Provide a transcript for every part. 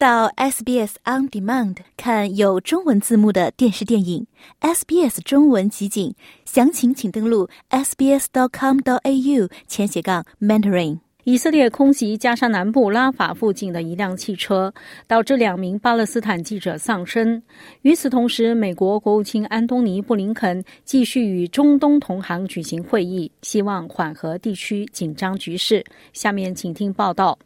到 SBS On Demand 看有中文字幕的电视电影 SBS 中文集锦，详情请登录 sbs.com.au 前斜杠 mentoring。以色列空袭加沙南部拉法附近的一辆汽车，导致两名巴勒斯坦记者丧生。与此同时，美国国务卿安东尼·布林肯继续与中东同行举行会议，希望缓和地区紧张局势。下面请听报道：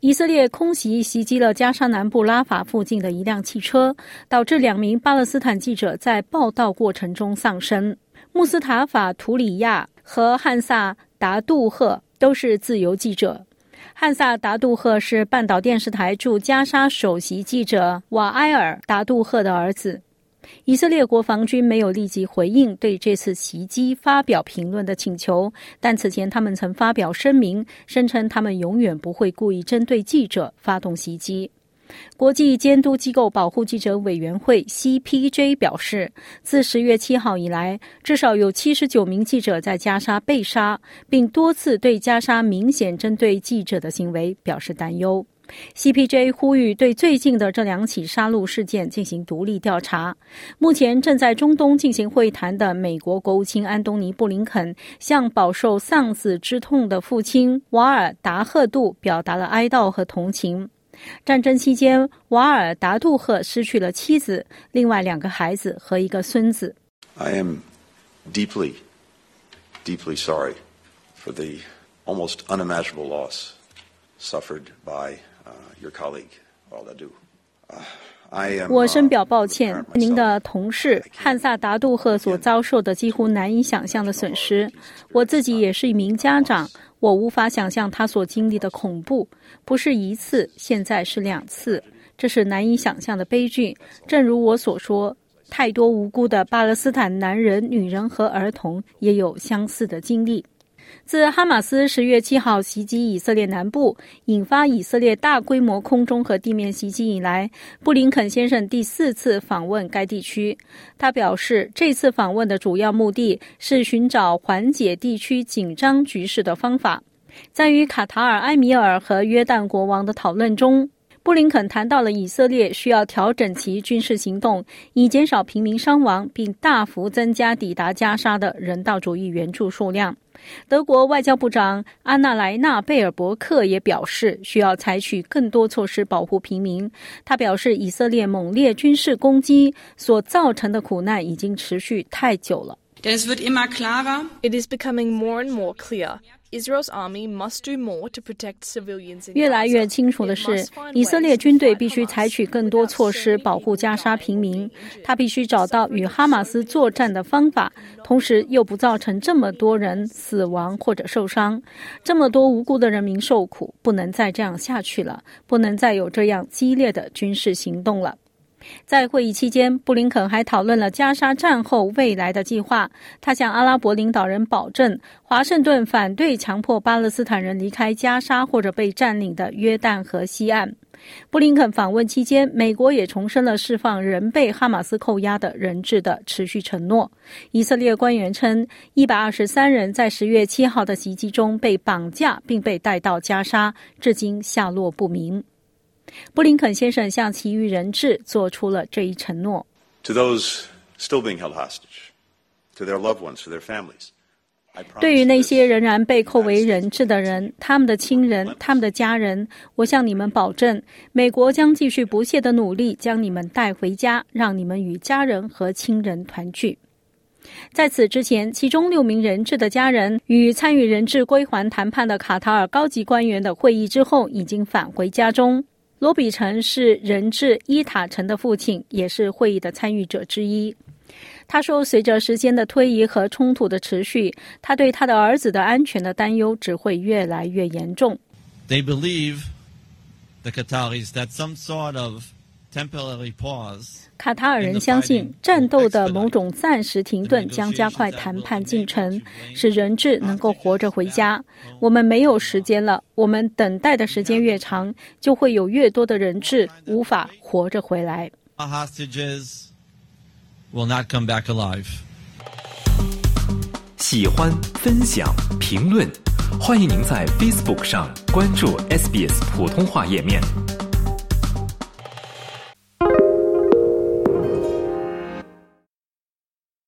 以色列空袭袭击了加沙南部拉法附近的一辆汽车，导致两名巴勒斯坦记者在报道过程中丧生。穆斯塔法·图里亚和汉萨·达杜赫。都是自由记者。汉萨达杜赫是半岛电视台驻加沙首席记者瓦埃尔达杜赫的儿子。以色列国防军没有立即回应对这次袭击发表评论的请求，但此前他们曾发表声明，声称他们永远不会故意针对记者发动袭击。国际监督机构保护记者委员会 （CPJ） 表示，自十月七号以来，至少有七十九名记者在加沙被杀，并多次对加沙明显针对记者的行为表示担忧。CPJ 呼吁对最近的这两起杀戮事件进行独立调查。目前正在中东进行会谈的美国国务卿安东尼·布林肯向饱受丧子之痛的父亲瓦尔达赫杜表达了哀悼和同情。战争期间，瓦尔达杜赫失去了妻子、另外两个孩子和一个孙子。I am deeply, deeply sorry for the almost unimaginable loss suffered by. 我深表抱歉，您的同事汉萨达杜赫所遭受的几乎难以想象的损失。我自己也是一名家长。我无法想象他所经历的恐怖，不是一次，现在是两次，这是难以想象的悲剧。正如我所说，太多无辜的巴勒斯坦男人、女人和儿童也有相似的经历。自哈马斯十月七号袭击以色列南部，引发以色列大规模空中和地面袭击以来，布林肯先生第四次访问该地区。他表示，这次访问的主要目的是寻找缓解地区紧张局势的方法。在与卡塔尔埃米尔和约旦国王的讨论中，布林肯谈到了以色列需要调整其军事行动，以减少平民伤亡，并大幅增加抵达加沙的人道主义援助数量。德国外交部长安娜莱纳贝尔伯克也表示，需要采取更多措施保护平民。他表示，以色列猛烈军事攻击所造成的苦难已经持续太久了。It is becoming more and more clear. Israel's army must do more to protect civilians. 越来越清楚的是，以色列军队必须采取更多措施保护加沙平民。他必须找到与哈马斯作战的方法，同时又不造成这么多人死亡或者受伤，这么多无辜的人民受苦。不能再这样下去了，不能再有这样激烈的军事行动了。在会议期间，布林肯还讨论了加沙战后未来的计划。他向阿拉伯领导人保证，华盛顿反对强迫巴勒斯坦人离开加沙或者被占领的约旦河西岸。布林肯访问期间，美国也重申了释放仍被哈马斯扣押的人质的持续承诺。以色列官员称，一百二十三人在十月七号的袭击中被绑架并被带到加沙，至今下落不明。布林肯先生向其余人质做出了这一承诺。To those still being held hostage, to their loved ones, to their families. 对于那些仍然被扣为人质的人、他们的亲人、他们的家人，我向你们保证，美国将继续不懈的努力，将你们带回家，让你们与家人和亲人团聚。在此之前，其中六名人质的家人与参与人质归还谈判的卡塔尔高级官员的会议之后，已经返回家中。罗比城是人质伊塔城的父亲，也是会议的参与者之一。他说：“随着时间的推移和冲突的持续，他对他的儿子的安全的担忧只会越来越严重。” They believe the Qataris that some sort of. 卡塔尔人相信，战斗的某种暂时停顿将加快谈判进程，使人质能够活着回家。我们没有时间了，我们等待的时间越长，就会有越多的人质无法活着回来。喜欢、分享、评论，欢迎您在 Facebook 上关注 SBS 普通话页面。